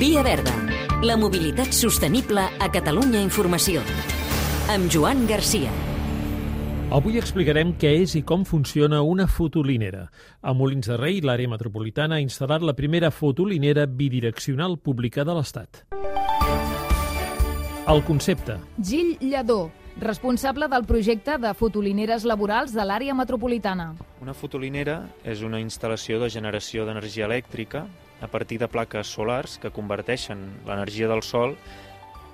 Via Verda. La mobilitat sostenible a Catalunya Informació. Amb Joan Garcia. Avui explicarem què és i com funciona una fotolinera. A Molins de Rei, l'àrea metropolitana ha instal·lat la primera fotolinera bidireccional pública de l'Estat. El concepte. Gil Lledó, responsable del projecte de fotolineres laborals de l'àrea metropolitana. Una fotolinera és una instal·lació de generació d'energia elèctrica a partir de plaques solars que converteixen l'energia del sol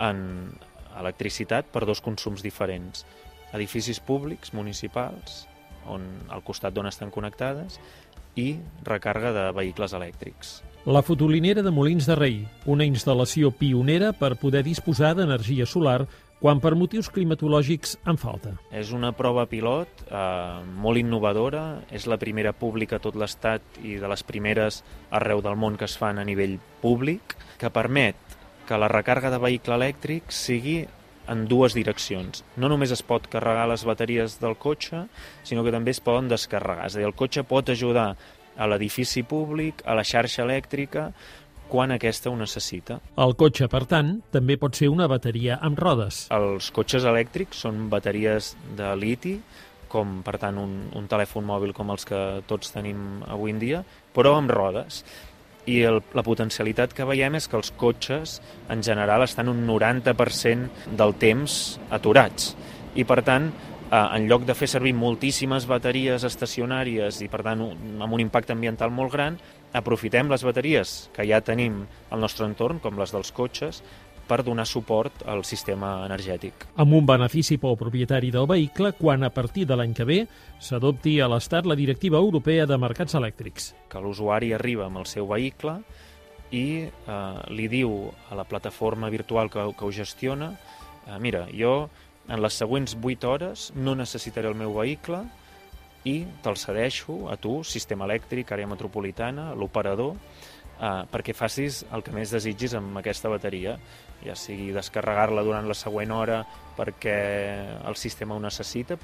en electricitat per dos consums diferents. Edificis públics, municipals, on, al costat d'on estan connectades, i recàrrega de vehicles elèctrics. La fotolinera de Molins de Rei, una instal·lació pionera per poder disposar d'energia solar quan per motius climatològics en falta. És una prova pilot eh, molt innovadora, és la primera pública a tot l'Estat i de les primeres arreu del món que es fan a nivell públic, que permet que la recàrrega de vehicle elèctric sigui en dues direccions. No només es pot carregar les bateries del cotxe, sinó que també es poden descarregar. És a dir, el cotxe pot ajudar a l'edifici públic, a la xarxa elèctrica, quan aquesta ho necessita. El cotxe, per tant, també pot ser una bateria amb rodes. Els cotxes elèctrics són bateries de liti, com per tant un, un telèfon mòbil com els que tots tenim avui en dia, però amb rodes. I el, la potencialitat que veiem és que els cotxes, en general, estan un 90% del temps aturats. I, per tant, en lloc de fer servir moltíssimes bateries estacionàries i, per tant, un, amb un impacte ambiental molt gran, aprofitem les bateries que ja tenim al nostre entorn, com les dels cotxes, per donar suport al sistema energètic. Amb un benefici pel propietari del vehicle quan a partir de l'any que ve s'adopti a l'Estat la Directiva Europea de Mercats Elèctrics. Que l'usuari arriba amb el seu vehicle i eh, li diu a la plataforma virtual que, que ho gestiona eh, mira, jo en les següents 8 hores no necessitaré el meu vehicle i te'l cedeixo a tu, sistema elèctric, àrea metropolitana, l'operador, eh, perquè facis el que més desitgis amb aquesta bateria, ja sigui descarregar-la durant la següent hora perquè el sistema ho necessita,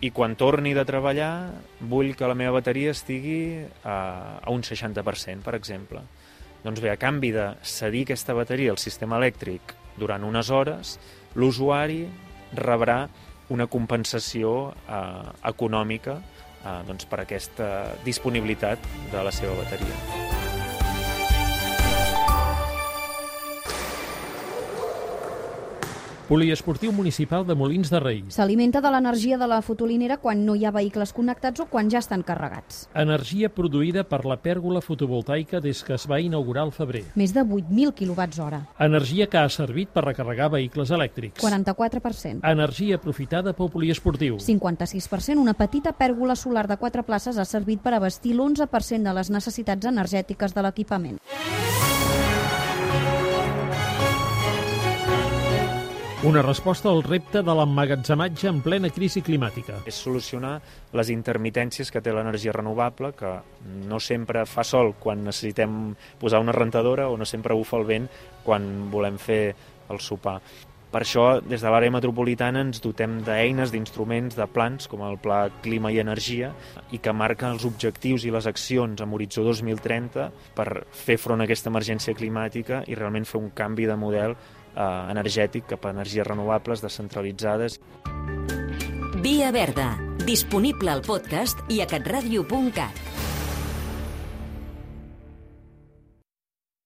i quan torni de treballar vull que la meva bateria estigui a, a un 60%, per exemple. Doncs bé, a canvi de cedir aquesta bateria al sistema elèctric durant unes hores, l'usuari rebrà una compensació eh, econòmica eh, doncs per aquesta disponibilitat de la seva bateria. Poliesportiu Municipal de Molins de Rei. S'alimenta de l'energia de la fotolinera quan no hi ha vehicles connectats o quan ja estan carregats. Energia produïda per la pèrgola fotovoltaica des que es va inaugurar al febrer. Més de 8.000 quilowatts hora. Energia que ha servit per recarregar vehicles elèctrics. 44%. Energia aprofitada pel poliesportiu. 56%. Una petita pèrgola solar de 4 places ha servit per abastir l'11% de les necessitats energètiques de l'equipament. Una resposta al repte de l'emmagatzematge en plena crisi climàtica. És solucionar les intermitències que té l'energia renovable, que no sempre fa sol quan necessitem posar una rentadora o no sempre bufa el vent quan volem fer el sopar. Per això, des de l'àrea metropolitana ens dotem d'eines, d'instruments, de plans, com el Pla Clima i Energia, i que marquen els objectius i les accions amb horitzó 2030 per fer front a aquesta emergència climàtica i realment fer un canvi de model energètic cap a energies renovables descentralitzades. Via Verda, disponible al podcast i a catradio.cat.